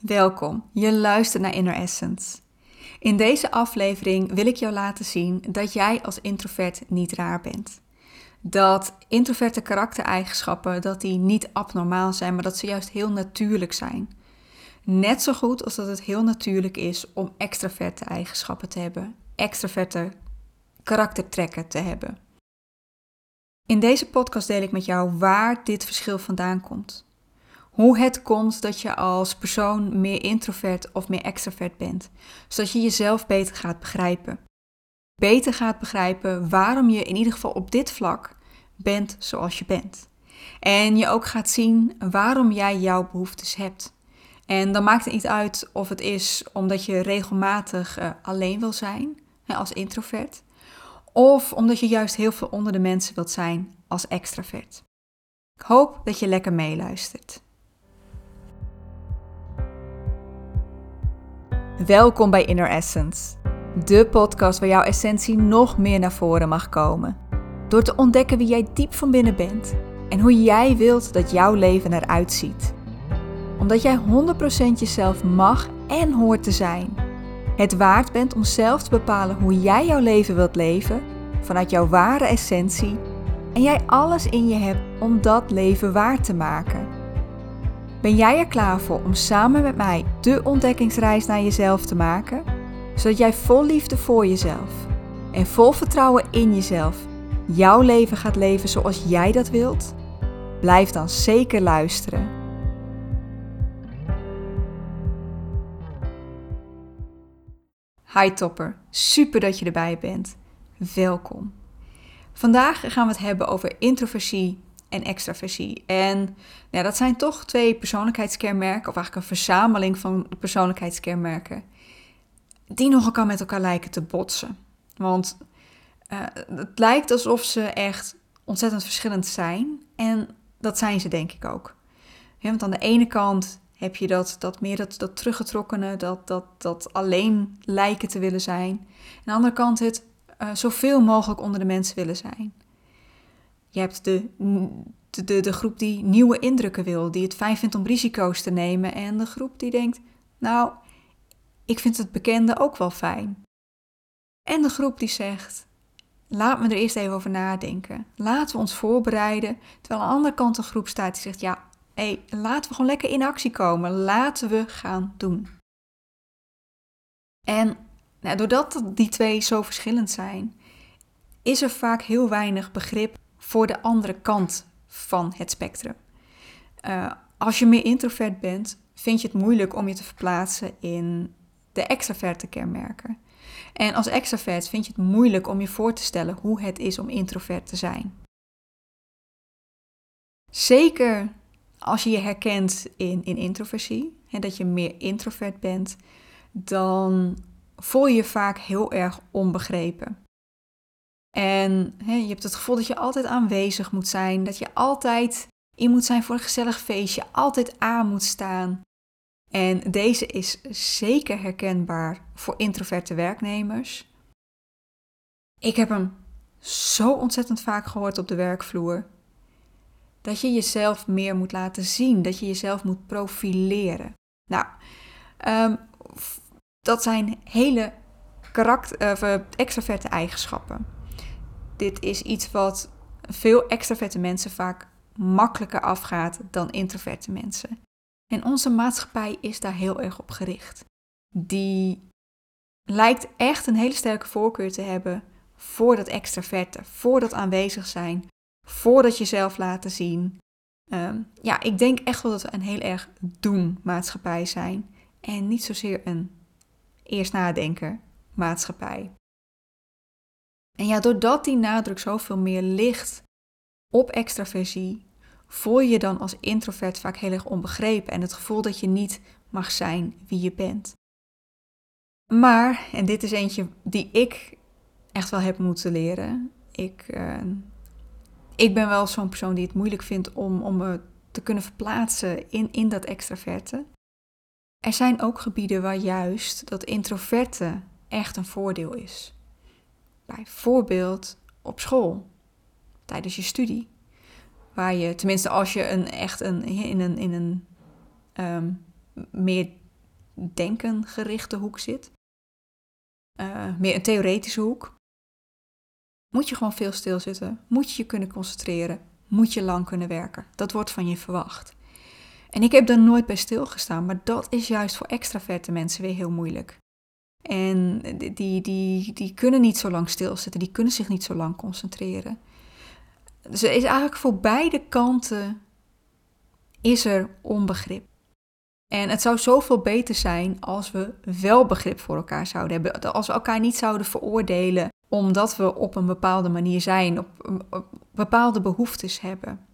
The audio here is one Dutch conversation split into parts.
Welkom, je luistert naar Inner Essence. In deze aflevering wil ik jou laten zien dat jij als introvert niet raar bent. Dat introverte karaktereigenschappen dat die niet abnormaal zijn, maar dat ze juist heel natuurlijk zijn. Net zo goed als dat het heel natuurlijk is om extraverte eigenschappen te hebben, extraverte karaktertrekken te hebben. In deze podcast deel ik met jou waar dit verschil vandaan komt. Hoe het komt dat je als persoon meer introvert of meer extravert bent, zodat je jezelf beter gaat begrijpen. Beter gaat begrijpen waarom je in ieder geval op dit vlak bent zoals je bent. En je ook gaat zien waarom jij jouw behoeftes hebt. En dan maakt het niet uit of het is omdat je regelmatig uh, alleen wil zijn als introvert, of omdat je juist heel veel onder de mensen wilt zijn als extravert. Ik hoop dat je lekker meeluistert. Welkom bij Inner Essence, de podcast waar jouw essentie nog meer naar voren mag komen. Door te ontdekken wie jij diep van binnen bent en hoe jij wilt dat jouw leven eruit ziet. Omdat jij 100% jezelf mag en hoort te zijn. Het waard bent om zelf te bepalen hoe jij jouw leven wilt leven vanuit jouw ware essentie en jij alles in je hebt om dat leven waar te maken. Ben jij er klaar voor om samen met mij de ontdekkingsreis naar jezelf te maken? Zodat jij vol liefde voor jezelf en vol vertrouwen in jezelf jouw leven gaat leven zoals jij dat wilt? Blijf dan zeker luisteren. Hi topper, super dat je erbij bent. Welkom. Vandaag gaan we het hebben over introversie en extraversie. En ja, dat zijn toch twee persoonlijkheidskenmerken, of eigenlijk een verzameling van persoonlijkheidskenmerken, die nog elkaar met elkaar lijken te botsen. Want uh, het lijkt alsof ze echt ontzettend verschillend zijn. En dat zijn ze denk ik ook. want aan de ene kant heb je dat, dat meer dat, dat teruggetrokkene, dat, dat, dat alleen lijken te willen zijn. Aan de andere kant het uh, zoveel mogelijk onder de mensen willen zijn. Je hebt de, de, de, groep die nieuwe indrukken wil, die het fijn vindt om risico's te nemen. En de groep die denkt, nou, ik vind het bekende ook wel fijn. En de groep die zegt, laat me er eerst even over nadenken. Laten we ons voorbereiden. Terwijl aan de andere kant een groep staat die zegt, ja, hé, laten we gewoon lekker in actie komen. Laten we gaan doen. En nou, doordat die twee zo verschillend zijn, is er vaak heel weinig begrip voor de andere kant van het spectrum. Uh, als je meer introvert bent, vind je het moeilijk om je te verplaatsen in de extraverte kenmerken. En als extravert vind je het moeilijk om je voor te stellen hoe het is om introvert te zijn. Zeker als je je herkent in, in introversie, en dat je meer introvert bent, dan voel je je vaak heel erg onbegrepen. En je hebt het gevoel dat je altijd aanwezig moet zijn, dat je altijd in moet zijn voor een gezellig feestje, altijd aan moet staan. En deze is zeker herkenbaar voor introverte werknemers. Ik heb hem zo ontzettend vaak gehoord op de werkvloer. Dat je jezelf meer moet laten zien, dat je jezelf moet profileren. Nou, um, dat zijn hele karakter, uh, extraverte eigenschappen. Dit is iets wat veel extraverte mensen vaak makkelijker afgaat dan introverte mensen. En onze maatschappij is daar heel erg op gericht. Die lijkt echt een hele sterke voorkeur te hebben voor dat extraverte, voor dat aanwezig zijn, voor dat jezelf laten zien. Um, ja, ik denk echt wel dat we een heel erg doen maatschappij zijn en niet zozeer een eerst nadenken maatschappij. En ja, doordat die nadruk zoveel meer ligt op extraversie, voel je je dan als introvert vaak heel erg onbegrepen en het gevoel dat je niet mag zijn wie je bent. Maar, en dit is eentje die ik echt wel heb moeten leren. Ik, uh, ik ben wel zo'n persoon die het moeilijk vindt om, om me te kunnen verplaatsen in, in dat extraverte. Er zijn ook gebieden waar juist dat introverte echt een voordeel is. Bijvoorbeeld op school, tijdens je studie. Waar je, tenminste als je een, echt een, in een, in een um, meer denkengerichte hoek zit, uh, meer een theoretische hoek, moet je gewoon veel stilzitten, moet je je kunnen concentreren, moet je lang kunnen werken. Dat wordt van je verwacht. En ik heb daar nooit bij stilgestaan, maar dat is juist voor extraverte mensen weer heel moeilijk. En die, die, die kunnen niet zo lang stilzitten, die kunnen zich niet zo lang concentreren. Dus is eigenlijk voor beide kanten is er onbegrip. En het zou zoveel beter zijn als we wel begrip voor elkaar zouden hebben. Als we elkaar niet zouden veroordelen omdat we op een bepaalde manier zijn, op, op bepaalde behoeftes hebben.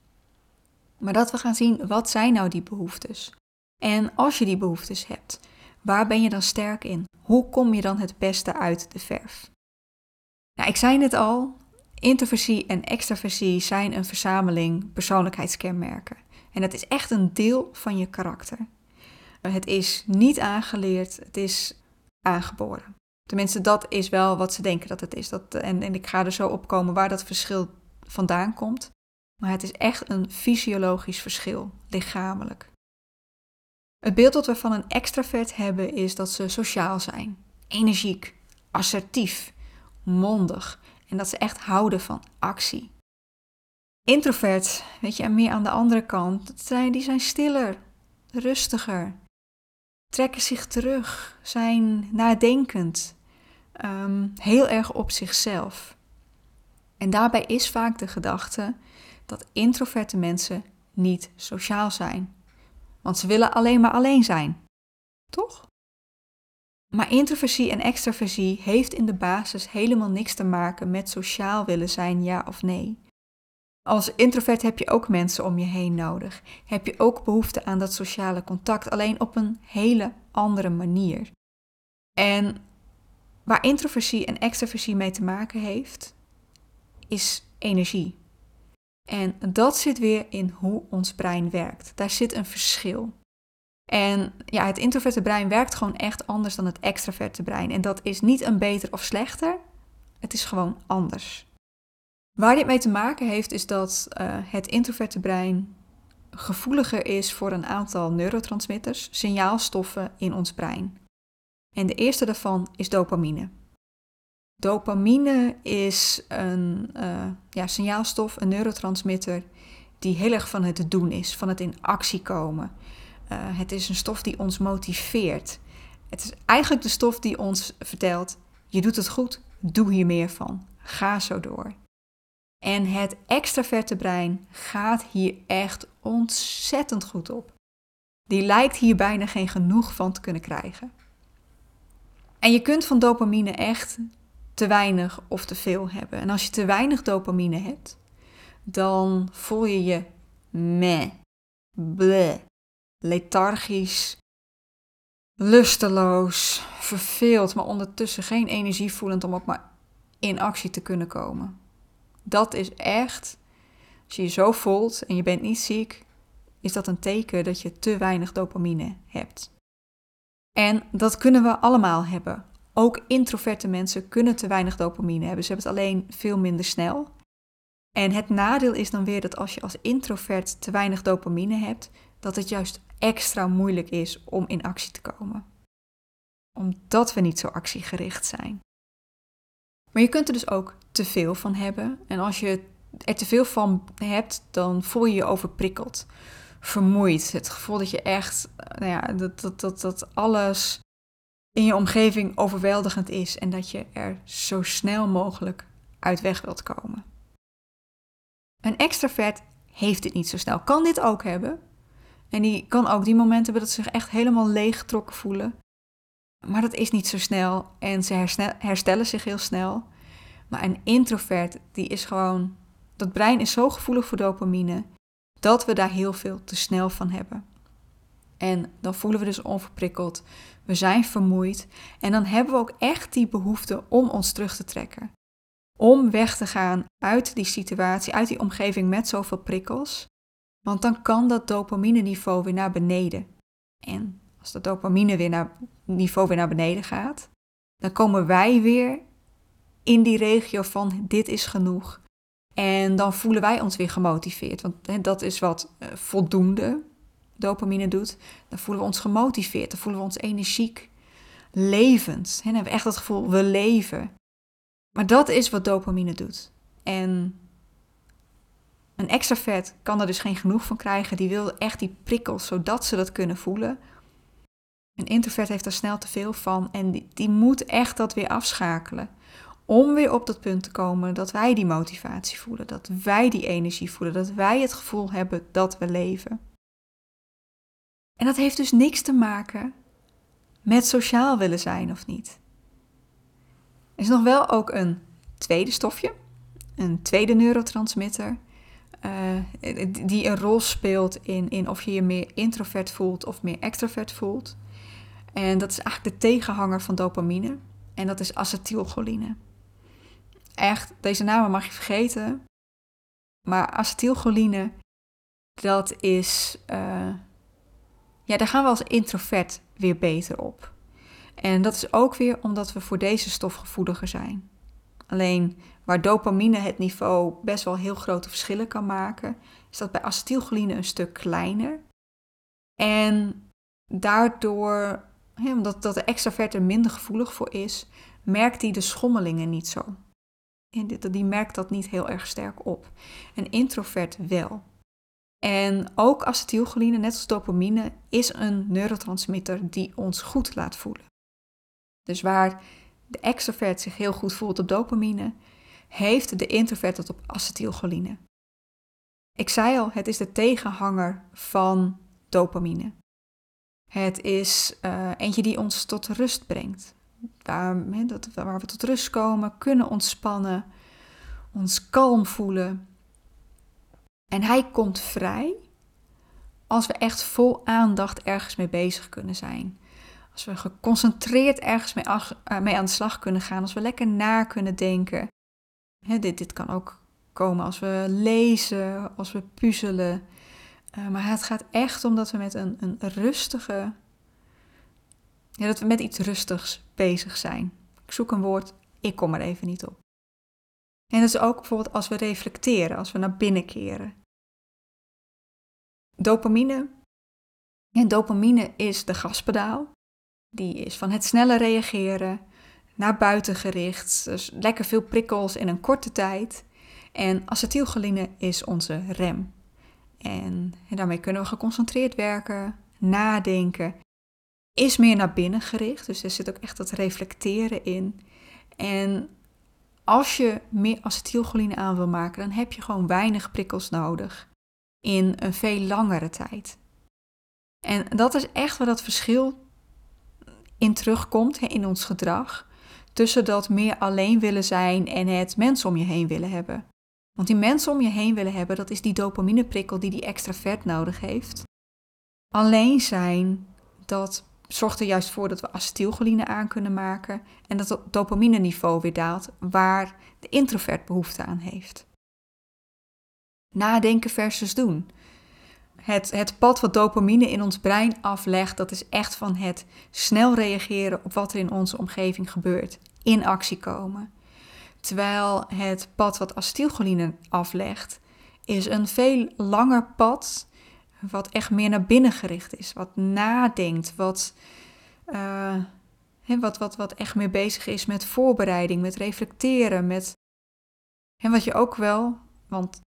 Maar dat we gaan zien, wat zijn nou die behoeftes? En als je die behoeftes hebt, waar ben je dan sterk in? Hoe kom je dan het beste uit de verf? Nou, ik zei het al, introversie en extraversie zijn een verzameling persoonlijkheidskenmerken. En dat is echt een deel van je karakter. Het is niet aangeleerd, het is aangeboren. Tenminste, dat is wel wat ze denken dat het is. Dat, en, en ik ga er zo op komen waar dat verschil vandaan komt. Maar het is echt een fysiologisch verschil, lichamelijk. Het beeld dat we van een extravert hebben is dat ze sociaal zijn, energiek, assertief, mondig en dat ze echt houden van actie. Introvert, weet je, meer aan de andere kant, zijn, die zijn stiller, rustiger, trekken zich terug, zijn nadenkend, um, heel erg op zichzelf. En daarbij is vaak de gedachte dat introverte mensen niet sociaal zijn. Want ze willen alleen maar alleen zijn. Toch? Maar introversie en extraversie heeft in de basis helemaal niks te maken met sociaal willen zijn, ja of nee. Als introvert heb je ook mensen om je heen nodig. Heb je ook behoefte aan dat sociale contact, alleen op een hele andere manier. En waar introversie en extraversie mee te maken heeft, is energie. En dat zit weer in hoe ons brein werkt. Daar zit een verschil. En ja, het introverte brein werkt gewoon echt anders dan het extraverte brein. En dat is niet een beter of slechter, het is gewoon anders. Waar dit mee te maken heeft, is dat uh, het introverte brein gevoeliger is voor een aantal neurotransmitters, signaalstoffen in ons brein. En de eerste daarvan is dopamine. Dopamine is een uh, ja, signaalstof, een neurotransmitter, die heel erg van het doen is, van het in actie komen. Uh, het is een stof die ons motiveert. Het is eigenlijk de stof die ons vertelt: je doet het goed, doe hier meer van, ga zo door. En het extraverte brein gaat hier echt ontzettend goed op. Die lijkt hier bijna geen genoeg van te kunnen krijgen. En je kunt van dopamine echt te weinig of te veel hebben. En als je te weinig dopamine hebt, dan voel je je meh, bleh, lethargisch, lusteloos, verveeld, maar ondertussen geen energie voelend om ook maar in actie te kunnen komen. Dat is echt, als je je zo voelt en je bent niet ziek, is dat een teken dat je te weinig dopamine hebt. En dat kunnen we allemaal hebben. Ook introverte mensen kunnen te weinig dopamine hebben. Ze hebben het alleen veel minder snel. En het nadeel is dan weer dat als je als introvert te weinig dopamine hebt, dat het juist extra moeilijk is om in actie te komen. Omdat we niet zo actiegericht zijn. Maar je kunt er dus ook te veel van hebben. En als je er te veel van hebt, dan voel je je overprikkeld, vermoeid. Het gevoel dat je echt, nou ja, dat, dat, dat, dat alles in je omgeving overweldigend is en dat je er zo snel mogelijk uit weg wilt komen. Een extravert heeft dit niet zo snel, kan dit ook hebben. En die kan ook die momenten hebben dat ze zich echt helemaal leeggetrokken voelen. Maar dat is niet zo snel en ze herstellen zich heel snel. Maar een introvert, die is gewoon. Dat brein is zo gevoelig voor dopamine dat we daar heel veel te snel van hebben. En dan voelen we dus onverprikkeld. We zijn vermoeid. En dan hebben we ook echt die behoefte om ons terug te trekken. Om weg te gaan uit die situatie, uit die omgeving met zoveel prikkels. Want dan kan dat dopamine-niveau weer naar beneden. En als dat dopamine weer naar, niveau weer naar beneden gaat, dan komen wij weer in die regio van dit is genoeg. En dan voelen wij ons weer gemotiveerd. Want dat is wat uh, voldoende dopamine doet, dan voelen we ons gemotiveerd, dan voelen we ons energiek, levend. En dan hebben we echt het gevoel, we leven. Maar dat is wat dopamine doet. En een extravert kan er dus geen genoeg van krijgen. Die wil echt die prikkels, zodat ze dat kunnen voelen. Een introvert heeft er snel te veel van en die, die moet echt dat weer afschakelen. Om weer op dat punt te komen dat wij die motivatie voelen, dat wij die energie voelen, dat wij het gevoel hebben dat we leven. En dat heeft dus niks te maken met sociaal willen zijn of niet. Er is nog wel ook een tweede stofje, een tweede neurotransmitter, uh, die een rol speelt in, in of je je meer introvert voelt of meer extrovert voelt. En dat is eigenlijk de tegenhanger van dopamine. En dat is acetylcholine. Echt, deze namen mag je vergeten. Maar acetylcholine, dat is. Uh, ja, daar gaan we als introvert weer beter op. En dat is ook weer omdat we voor deze stof gevoeliger zijn. Alleen waar dopamine het niveau best wel heel grote verschillen kan maken, is dat bij acetylcholine een stuk kleiner. En daardoor, omdat dat de extravert er minder gevoelig voor is, merkt hij de schommelingen niet zo. En die merkt dat niet heel erg sterk op. Een introvert wel. En ook acetylcholine, net als dopamine, is een neurotransmitter die ons goed laat voelen. Dus waar de extrovert zich heel goed voelt op dopamine, heeft de introvert het op acetylcholine. Ik zei al, het is de tegenhanger van dopamine. Het is uh, eentje die ons tot rust brengt. Dat, waar we tot rust komen, kunnen ontspannen, ons kalm voelen. En hij komt vrij als we echt vol aandacht ergens mee bezig kunnen zijn. Als we geconcentreerd ergens mee, eh, mee aan de slag kunnen gaan, als we lekker na kunnen denken. dit, dit kan ook komen als we lezen, als we puzzelen. Uh, maar het gaat echt om dat we met een, een rustige. Ja, dat we met iets rustigs bezig zijn. Ik zoek een woord, ik kom er even niet op. En dat is ook bijvoorbeeld als we reflecteren, als we naar binnen keren. Dopamine. En dopamine is de gaspedaal. Die is van het snelle reageren, naar buiten gericht, dus lekker veel prikkels in een korte tijd. En acetylcholine is onze rem. En, daarmee kunnen we geconcentreerd werken, nadenken. Is meer naar binnen gericht, dus er zit ook echt dat reflecteren in. En als je meer acetylcholine aan wil maken, dan heb je gewoon weinig prikkels nodig in een veel langere tijd. En dat is echt waar dat verschil in terugkomt in ons gedrag. Tussen dat meer alleen willen zijn en het mensen om je heen willen hebben. Want die mensen om je heen willen hebben, dat is die dopamineprikkel die die extra vet nodig heeft. Alleen zijn, dat zorgt er juist voor dat we acetylcholine aan kunnen maken en dat het dopamine-niveau weer daalt, waar de introvert behoefte aan heeft. Nadenken versus doen. Het, het pad wat dopamine in ons brein aflegt, dat is echt van het snel reageren op wat er in onze omgeving gebeurt. In actie komen. Terwijl het pad wat acetylcholine aflegt, is een veel langer pad wat echt meer naar binnen gericht is. Wat nadenkt, wat, uh, wat, wat, wat echt meer bezig is met voorbereiding, met reflecteren, met... En wat je ook wel, want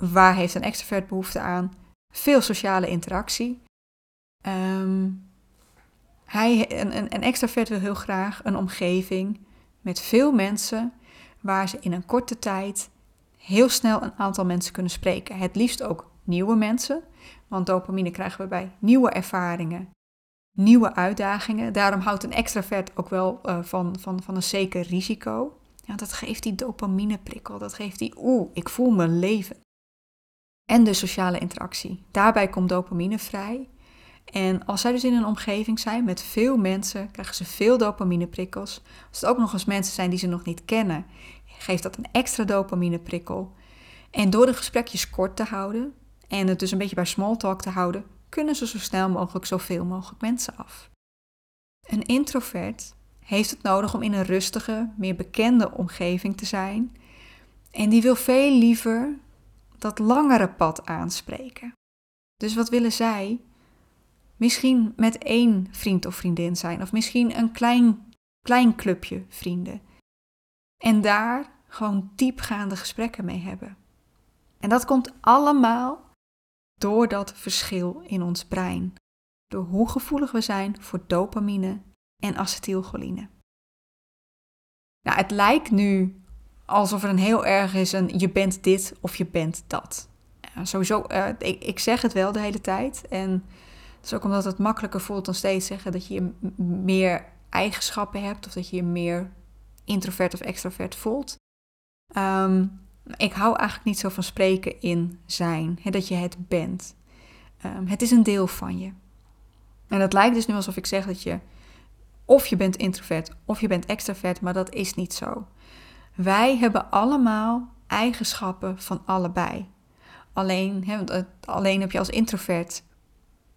waar heeft een extrovert behoefte aan? veel sociale interactie. Um, hij, een, een, een extravert wil heel graag een omgeving met veel mensen waar ze in een korte tijd heel snel een aantal mensen kunnen spreken. Het liefst ook nieuwe mensen, want dopamine krijgen we bij nieuwe ervaringen, nieuwe uitdagingen. Daarom houdt een extravert ook wel uh, van, van, van een zeker risico. Ja, dat geeft die dopamineprikkel, dat geeft die oeh, ik voel me leven en de sociale interactie. Daarbij komt dopamine vrij. En als zij dus in een omgeving zijn met veel mensen, krijgen ze veel dopamineprikkels. Als het ook nog eens mensen zijn die ze nog niet kennen, geeft dat een extra dopamineprikkel. En door de gesprekjes kort te houden en het dus een beetje bij small talk te houden, kunnen ze zo snel mogelijk zoveel mogelijk mensen af. Een introvert heeft het nodig om in een rustige, meer bekende omgeving te zijn. En die wil veel liever dat langere pad aanspreken. Dus wat willen zij? Misschien met één vriend of vriendin zijn, of misschien een klein, klein clubje vrienden. En daar gewoon diepgaande gesprekken mee hebben. En dat komt allemaal door dat verschil in ons brein. Door hoe gevoelig we zijn voor dopamine en acetylcholine. Nou, het lijkt nu alsof er een heel erg is een je bent dit of je bent dat. sowieso, uh, ik, zeg het wel de hele tijd. En het is ook omdat het makkelijker voelt dan steeds zeggen dat je meer eigenschappen hebt of dat je je meer introvert of extrovert voelt. Ehm, ik hou eigenlijk niet zo van spreken in zijn, hè, dat je het bent. Ehm, het is een deel van je. En het lijkt dus nu alsof ik zeg dat je of je bent introvert of je bent extravert, maar dat is niet zo. Wij hebben allemaal eigenschappen van allebei. Alleen, alleen heb je als introvert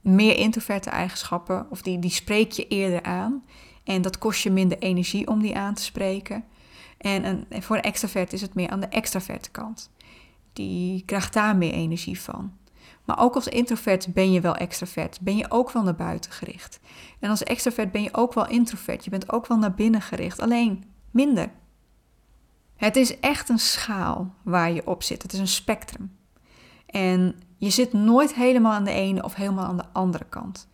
meer introverte eigenschappen, of die, die spreek je eerder aan. En dat kost je minder energie om die aan te spreken. En voor een extravert is het meer aan de extraverte kant. Die krijgt daar meer energie van. Maar ook als introvert ben je wel extravert. Ben je ook wel naar buiten gericht. En als extravert ben je ook wel introvert. Je bent ook wel naar binnen gericht. Alleen minder. Het is echt een schaal waar je op zit. Het is een spectrum. En je zit nooit helemaal aan de ene of helemaal aan de andere kant.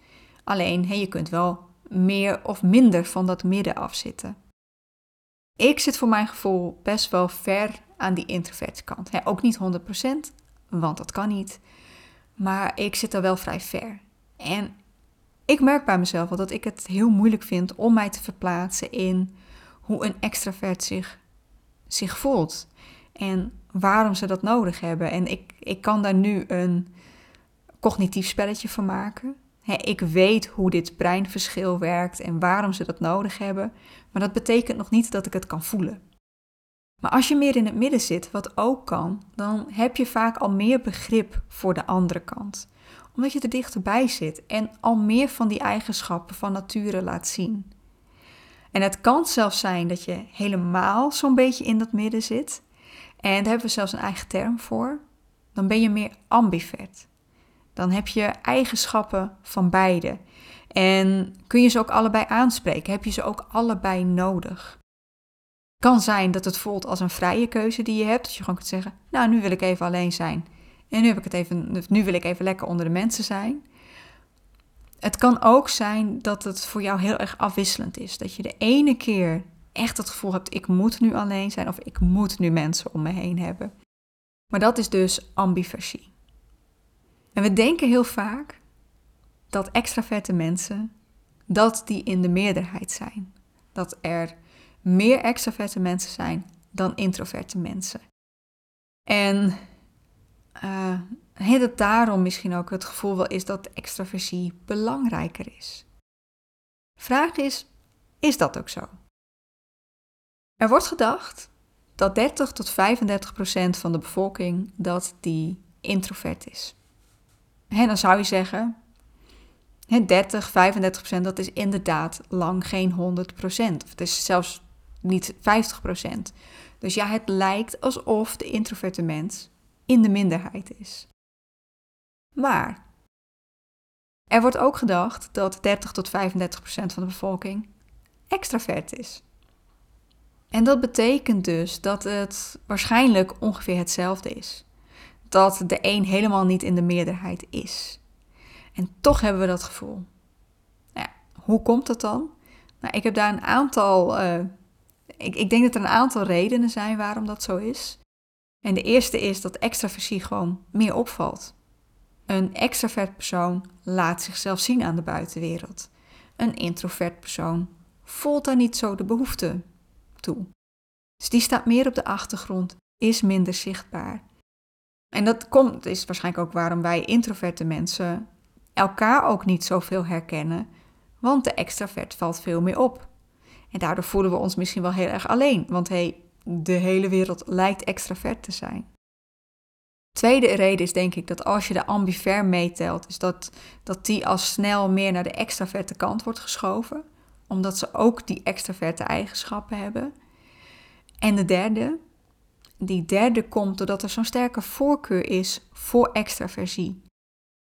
Alleen, je kunt wel meer of minder van dat midden afzitten. Ik zit voor mijn gevoel best wel ver aan die introverte kant. ook niet 100%, want dat kan niet. Maar ik zit er wel vrij ver. En ik merk bij mezelf wel dat ik het heel moeilijk vind om mij te verplaatsen in hoe een extravert zich, zich voelt. En waarom ze dat nodig hebben. En ik, ik kan daar nu een cognitief spelletje van maken. ik weet hoe dit breinverschil werkt en waarom ze dat nodig hebben. Maar dat betekent nog niet dat ik het kan voelen. Maar als je meer in het midden zit, wat ook kan, dan heb je vaak al meer begrip voor de andere kant. Omdat je er dichterbij zit en al meer van die eigenschappen van nature laat zien. En het kan zelfs zijn dat je helemaal zo'n beetje in dat midden zit. En daar hebben we zelfs een eigen term voor. Dan ben je meer ambivert. Dan heb je eigenschappen van beide. En kun je ze ook allebei aanspreken? Heb je ze ook allebei nodig? Kan zijn dat het voelt als een vrije keuze die je hebt. Dat je gewoon kunt zeggen, nou nu wil ik even alleen zijn. En nu, heb ik het even, nu wil ik even lekker onder de mensen zijn. Het kan ook zijn dat het voor jou heel erg afwisselend is. Dat je de ene keer echt het gevoel hebt, ik moet nu alleen zijn of ik moet nu mensen om me heen hebben. Maar dat is dus ambiversie. En we denken heel vaak dat extraverte mensen, dat die in de meerderheid zijn. Dat er meer extraverte mensen zijn dan introverte mensen. En uh, het daarom misschien ook het gevoel wel is dat extraversie belangrijker is. Vraag is, is dat ook zo? Er wordt gedacht dat 30 tot 35 procent van de bevolking dat die introvert is. En dan zou je zeggen, 30, 35 procent, dat is inderdaad lang geen 100 procent. Het is zelfs niet 50 procent. Dus ja, het lijkt alsof de introverte mens in de minderheid is. Maar er wordt ook gedacht dat 30 tot 35 procent van de bevolking extravert is. En dat betekent dus dat het waarschijnlijk ongeveer hetzelfde is. Dat de een helemaal niet in de meerderheid is. En toch hebben we dat gevoel. Nou hoe komt dat dan? Nou, ik heb daar een aantal. Uh, ik, ik denk dat er een aantal redenen zijn waarom dat zo is. En de eerste is dat extraversie gewoon meer opvalt. Een extravert persoon laat zichzelf zien aan de buitenwereld. Een introvert persoon voelt daar niet zo de behoefte toe. Dus die staat meer op de achtergrond, is minder zichtbaar. En dat komt, is waarschijnlijk ook waarom wij introverte mensen elkaar ook niet zoveel herkennen, want de extravert valt veel meer op. En daardoor voelen we ons misschien wel heel erg alleen, want hey, de hele wereld lijkt extravert te zijn. Tweede reden is denk ik dat als je de ambiver meetelt, is dat, dat die al snel meer naar de extraverte kant wordt geschoven, omdat ze ook die extraverte eigenschappen hebben. En de derde, die derde komt doordat er zo'n sterke voorkeur is voor extraversie.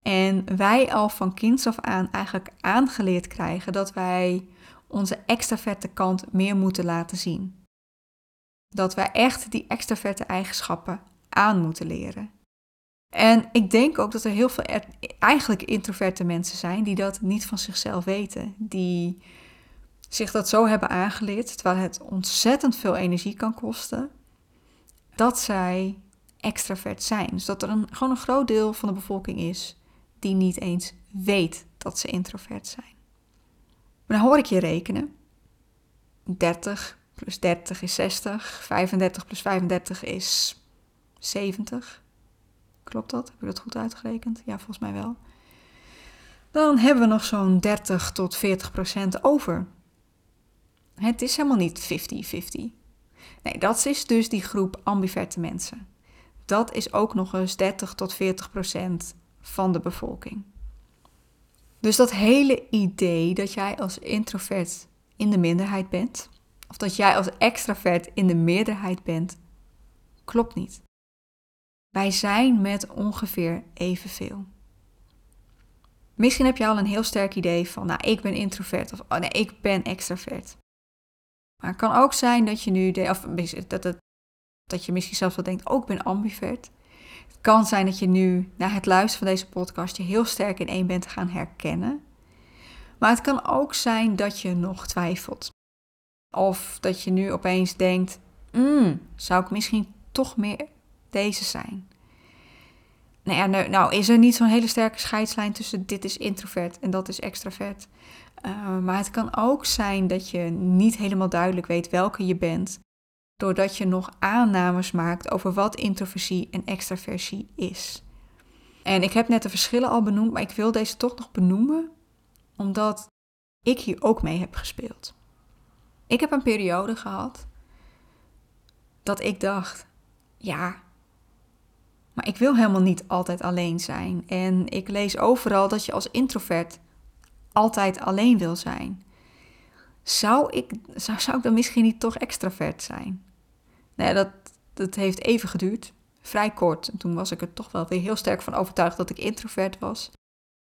En wij al van kinds af aan eigenlijk aangeleerd krijgen dat wij onze extraverte kant meer moeten laten zien. Dat wij echt die extraverte eigenschappen aan moeten leren. En ik denk ook dat er heel veel eigenlijk introverte mensen zijn die dat niet van zichzelf weten. Die zich dat zo hebben aangeleerd, terwijl het ontzettend veel energie kan kosten, dat zij extravert zijn. Dus dat er een, gewoon een groot deel van de bevolking is die niet eens weet dat ze introvert zijn. Maar dan hoor ik je rekenen. 30 plus 30 is 60, 35 plus 35 is 70. Klopt dat? Heb ik dat goed uitgerekend? Ja, volgens mij wel. Dan hebben we nog zo'n 30 tot 40 procent over. Het is helemaal niet 50-50. Nee, dat is dus die groep ambiverte mensen. Dat is ook nog eens 30 tot 40 procent van de bevolking. Dus dat hele idee dat jij als introvert in de minderheid bent, of dat jij als extravert in de meerderheid bent, klopt niet. Wij zijn met ongeveer evenveel. Misschien heb je al een heel sterk idee van, nou, ik ben introvert of oh nee, ik ben extravert. Maar het kan ook zijn dat je nu, of dat, het, dat je misschien zelfs wel denkt, oh, ik ben ambivert. Het kan zijn dat je nu, na het luisteren van deze podcast, je heel sterk in één bent gaan herkennen. Maar het kan ook zijn dat je nog twijfelt. Of dat je nu opeens denkt, mm, zou ik misschien toch meer deze zijn? Nou ja, nou, nou is er niet zo'n hele sterke scheidslijn tussen dit is introvert en dat is extravert. Uh, maar het kan ook zijn dat je niet helemaal duidelijk weet welke je bent, doordat je nog aannames maakt over wat introversie en extraversie is. En ik heb net de verschillen al benoemd, maar ik wil deze toch nog benoemen, omdat ik hier ook mee heb gespeeld. Ik heb een periode gehad dat ik dacht: ja, maar ik wil helemaal niet altijd alleen zijn. En ik lees overal dat je als introvert altijd alleen wil zijn. Zou ik, zou, zou ik dan misschien niet toch extravert zijn? Nee, dat, dat heeft even geduurd. Vrij kort. En toen was ik er toch wel weer heel sterk van overtuigd dat ik introvert was.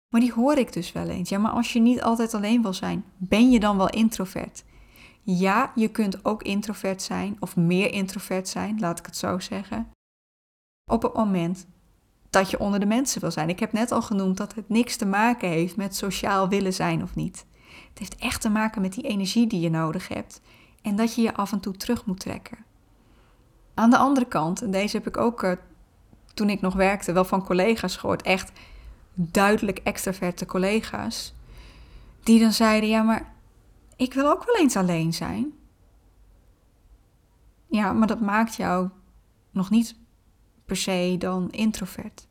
Maar die hoor ik dus wel eens. Ja, maar als je niet altijd alleen wil zijn, ben je dan wel introvert? Ja, je kunt ook introvert zijn, of meer introvert zijn, laat ik het zo zeggen. Op het moment dat je onder de mensen wil zijn. Ik heb net al genoemd dat het niks te maken heeft met sociaal willen zijn of niet. Het heeft echt te maken met die energie die je nodig hebt en dat je je af en toe terug moet trekken. Aan de andere kant, en deze heb ik ook uh, toen ik nog werkte wel van collega's gehoord, echt duidelijk extraverte collega's, die dan zeiden: Ja, maar ik wil ook wel eens alleen zijn. Ja, maar dat maakt jou nog niet per se dan introvert.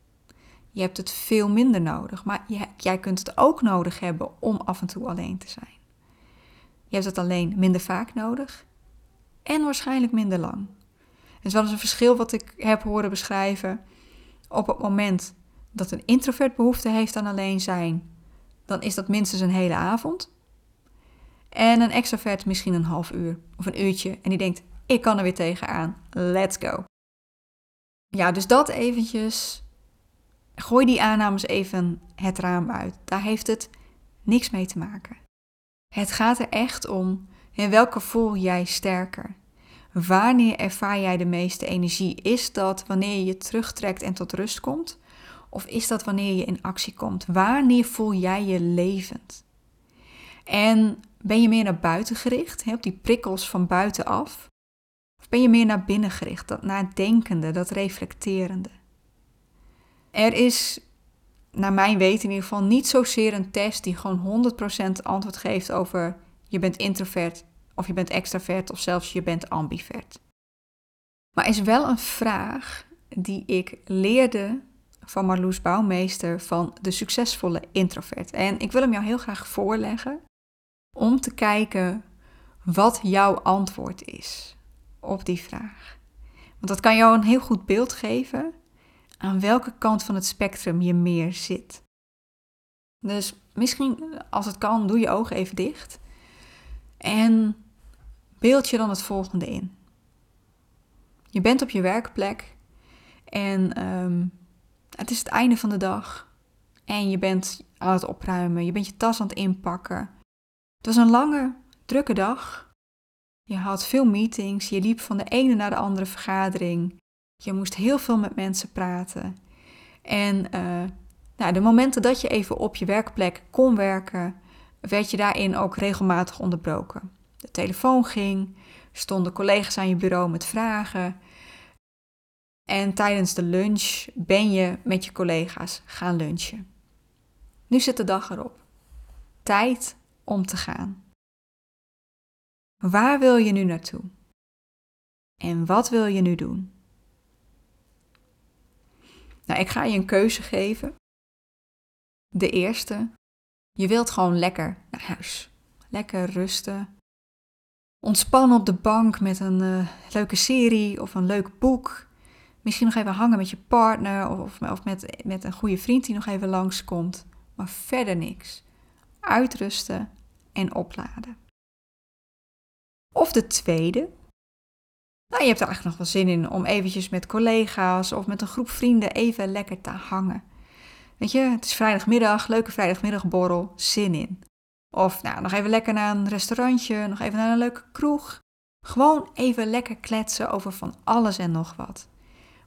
Je hebt het veel minder nodig, maar jij kunt het ook nodig hebben om af en toe alleen te zijn. Je hebt het alleen minder vaak nodig en waarschijnlijk minder lang. Het is wel eens een verschil wat ik heb horen beschrijven. Op het moment dat een introvert behoefte heeft aan alleen zijn, dan is dat minstens een hele avond. En een extrovert misschien een half uur of een uurtje. En die denkt, ik kan er weer tegenaan. Let's go. Ja, dus dat eventjes. Gooi die aannames even het raam uit. Daar heeft het niks mee te maken. Het gaat er echt om in welke voel jij sterker. Wanneer ervaar jij de meeste energie? Is dat wanneer je je terugtrekt en tot rust komt? Of is dat wanneer je in actie komt? Wanneer voel jij je levend? En ben je meer naar buiten gericht, op die prikkels van buitenaf? Ben je meer naar binnen gericht, dat nadenkende, dat reflecterende? Er is, naar mijn weten in ieder geval, niet zozeer een test die gewoon 100% antwoord geeft over je bent introvert of je bent extravert of zelfs je bent ambivert. Maar is wel een vraag die ik leerde van Marloes Bouwmeester van de succesvolle introvert. En ik wil hem jou heel graag voorleggen om te kijken wat jouw antwoord is op die vraag. Want dat kan jou een heel goed beeld geven aan welke kant van het spectrum je meer zit. Dus misschien, als het kan, doe je ogen even dicht. En beeld je dan het volgende in. Je bent op je werkplek en um, het is het einde van de dag. en je bent aan het opruimen, je bent je tas aan het inpakken. Het was een lange, drukke dag. Je had veel meetings, je liep van de ene naar de andere vergadering. Je moest heel veel met mensen praten. En uh, nou, de momenten dat je even op je werkplek kon werken, werd je daarin ook regelmatig onderbroken. De telefoon ging, stonden collega's aan je bureau met vragen. En tijdens de lunch ben je met je collega's gaan lunchen. Nu zit de dag erop. Tijd om te gaan. Waar wil je nu naartoe? En wat wil je nu doen? Nou, ik ga je een keuze geven. De eerste, je wilt gewoon lekker naar huis. Lekker rusten. Ontspannen op de bank met een uh, leuke serie of een leuk boek. Misschien nog even hangen met je partner of, of met, met een goede vriend die nog even langskomt. Maar verder niks. Uitrusten en opladen. Of de tweede. Nou, je hebt er eigenlijk nog wel zin in om eventjes met collega's of met een groep vrienden even lekker te hangen. Weet je, het is vrijdagmiddag, leuke vrijdagmiddagborrel, zin in. Of nou, nog even lekker naar een restaurantje, nog even naar een leuke kroeg. Gewoon even lekker kletsen over van alles en nog wat.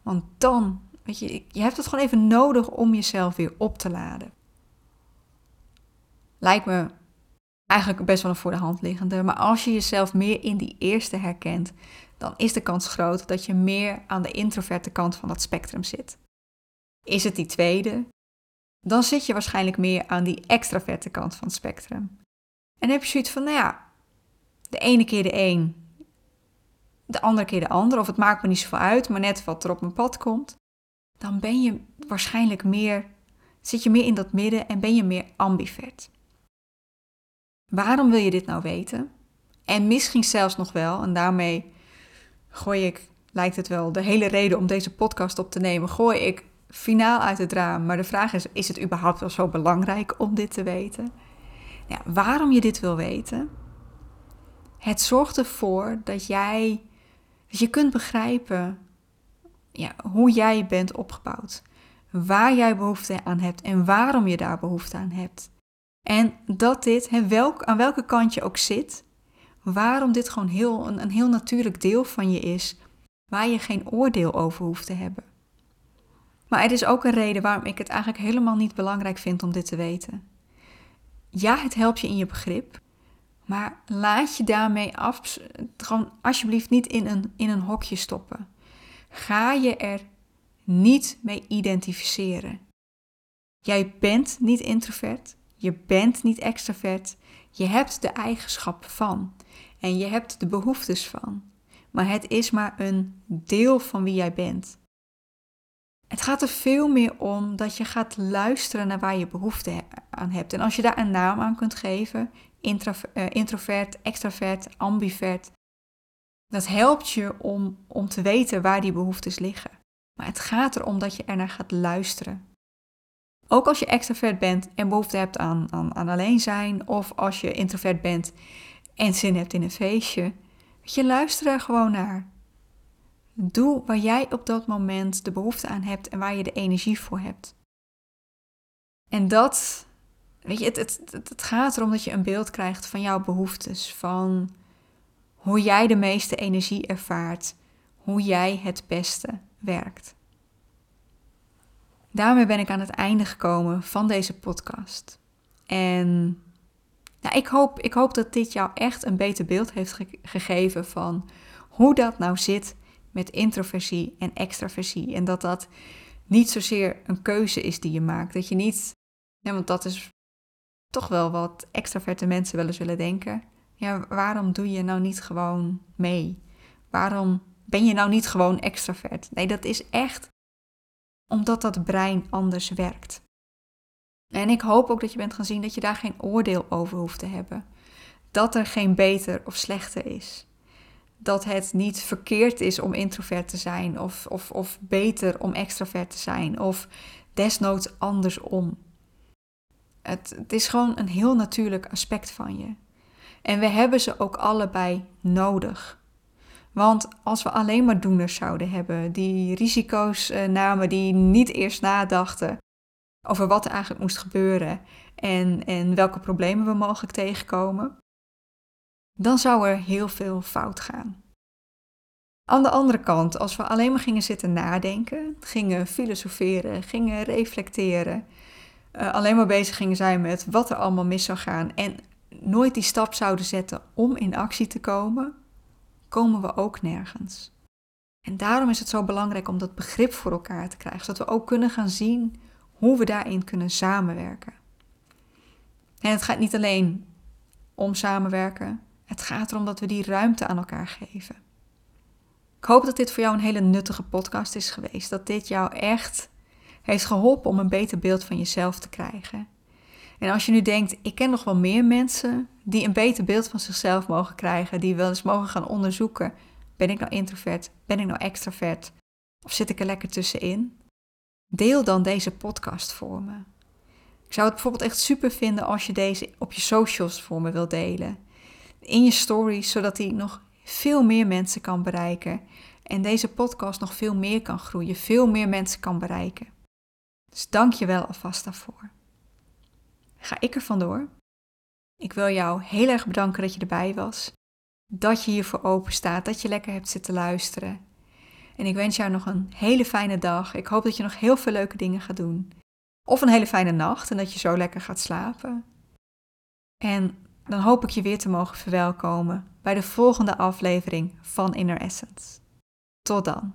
Want dan, weet je, je hebt het gewoon even nodig om jezelf weer op te laden. Lijkt me eigenlijk best wel een voor de hand liggende. Maar als je jezelf meer in die eerste herkent, dan is de kans groot dat je meer aan de introverte kant van dat spectrum zit. Is het die tweede, dan zit je waarschijnlijk meer aan die extraverte kant van het spectrum. En heb je zoiets van, nou ja, de ene keer de een, de andere keer de ander, of het maakt me niet zoveel uit, maar net wat er op mijn pad komt, dan ben je waarschijnlijk meer, zit je meer in dat midden en ben je meer ambivert. Waarom wil je dit nou weten? En misschien zelfs nog wel, en daarmee gooi ik, lijkt het wel, de hele reden om deze podcast op te nemen, gooi ik finaal uit het raam. Maar de vraag is: is het überhaupt wel zo belangrijk om dit te weten? Ja, waarom je dit wil weten? Het zorgt ervoor dat jij dat je kunt begrijpen ja, hoe jij bent opgebouwd. Waar jij behoefte aan hebt en waarom je daar behoefte aan hebt. En dat dit, welk, aan welke kant je ook zit, waarom dit gewoon heel, een, een heel natuurlijk deel van je is, waar je geen oordeel over hoeft te hebben. Maar het is ook een reden waarom ik het eigenlijk helemaal niet belangrijk vind om dit te weten. Ja, het helpt je in je begrip, maar laat je daarmee af, gewoon alsjeblieft niet in een, in een hokje stoppen. Ga je er niet mee identificeren. Jij bent niet introvert, je bent niet extravert, je hebt de eigenschappen van en je hebt de behoeftes van. Maar het is maar een deel van wie jij bent. Het gaat er veel meer om dat je gaat luisteren naar waar je behoefte aan hebt. En als je daar een naam aan kunt geven, eh, introvert, extravert, ambivert, dat helpt je om, om te weten waar die behoeftes liggen. Maar het gaat erom dat je ernaar gaat luisteren. Ook als je extravert bent en behoefte hebt aan, aan, aan alleen zijn, of als je introvert bent en zin hebt in een feestje, je luistert er gewoon naar. Doe waar jij op dat moment de behoefte aan hebt en waar je de energie voor hebt. En dat, weet je, het, het, het, gaat erom dat je een beeld krijgt van jouw behoeftes, van hoe jij de meeste energie ervaart, hoe jij het beste werkt. Daarmee ben ik aan het einde gekomen van deze podcast. En nou, ik, hoop, ik hoop dat dit jou echt een beter beeld heeft gegeven van hoe dat nou zit met introversie en extraversie. En dat dat niet zozeer een keuze is die je maakt. Dat je niet, ja, want dat is toch wel wat extraverte mensen wel eens willen denken. Ja, waarom doe je nou niet gewoon mee? Waarom ben je nou niet gewoon extravert? Nee, dat is echt omdat dat brein anders werkt. En ik hoop ook dat je bent gaan zien dat je daar geen oordeel over hoeft te hebben. Dat er geen beter of slechter is dat het niet verkeerd is om introvert te zijn, of, of, of beter om extravert te zijn, of desnoods andersom. Het, het is gewoon een heel natuurlijk aspect van je. En we hebben ze ook allebei nodig. Want als we alleen maar doeners zouden hebben, die risico's eh, namen, die niet eerst nadachten, over wat er eigenlijk moest gebeuren en, en welke problemen we mogelijk tegenkomen, dan zou er heel veel fout gaan. Aan de andere kant, als we alleen maar gingen zitten nadenken, gingen filosoferen, gingen reflecteren, uh, alleen maar bezig gingen zijn met wat er allemaal mis zou gaan en nooit die stap zouden zetten om in actie te komen, komen we ook nergens. En daarom is het zo belangrijk om dat begrip voor elkaar te krijgen, zodat we ook kunnen gaan zien hoe we daarin kunnen samenwerken. En het gaat niet alleen om samenwerken, het gaat erom dat we die ruimte aan elkaar geven. Ik hoop dat dit voor jou een hele nuttige podcast is geweest, dat dit jou echt heeft geholpen om een beter beeld van jezelf te krijgen. En als je nu denkt, ik ken nog wel meer mensen die een beter beeld van zichzelf mogen krijgen, die wel eens mogen gaan onderzoeken, ben ik nou introvert, ben ik nou extravert of zit ik er lekker tussenin? Deel dan deze podcast voor me. Ik zou het bijvoorbeeld echt super vinden als je deze op je socials voor me wilt delen. In je stories, zodat die nog veel meer mensen kan bereiken. En deze podcast nog veel meer kan groeien, veel meer mensen kan bereiken. Dus dank je wel alvast daarvoor. Ga ik er vandoor. Ik wil jou heel erg bedanken dat je erbij was. Dat je hiervoor open staat, dat je lekker hebt zitten luisteren. En ik wens jou nog een hele fijne dag. Ik hoop dat je nog heel veel leuke dingen gaat doen. Of een hele fijne nacht en dat je zo lekker gaat slapen. En dan hoop ik je weer te mogen verwelkomen bij de volgende aflevering van Inner Essence. Tot dan.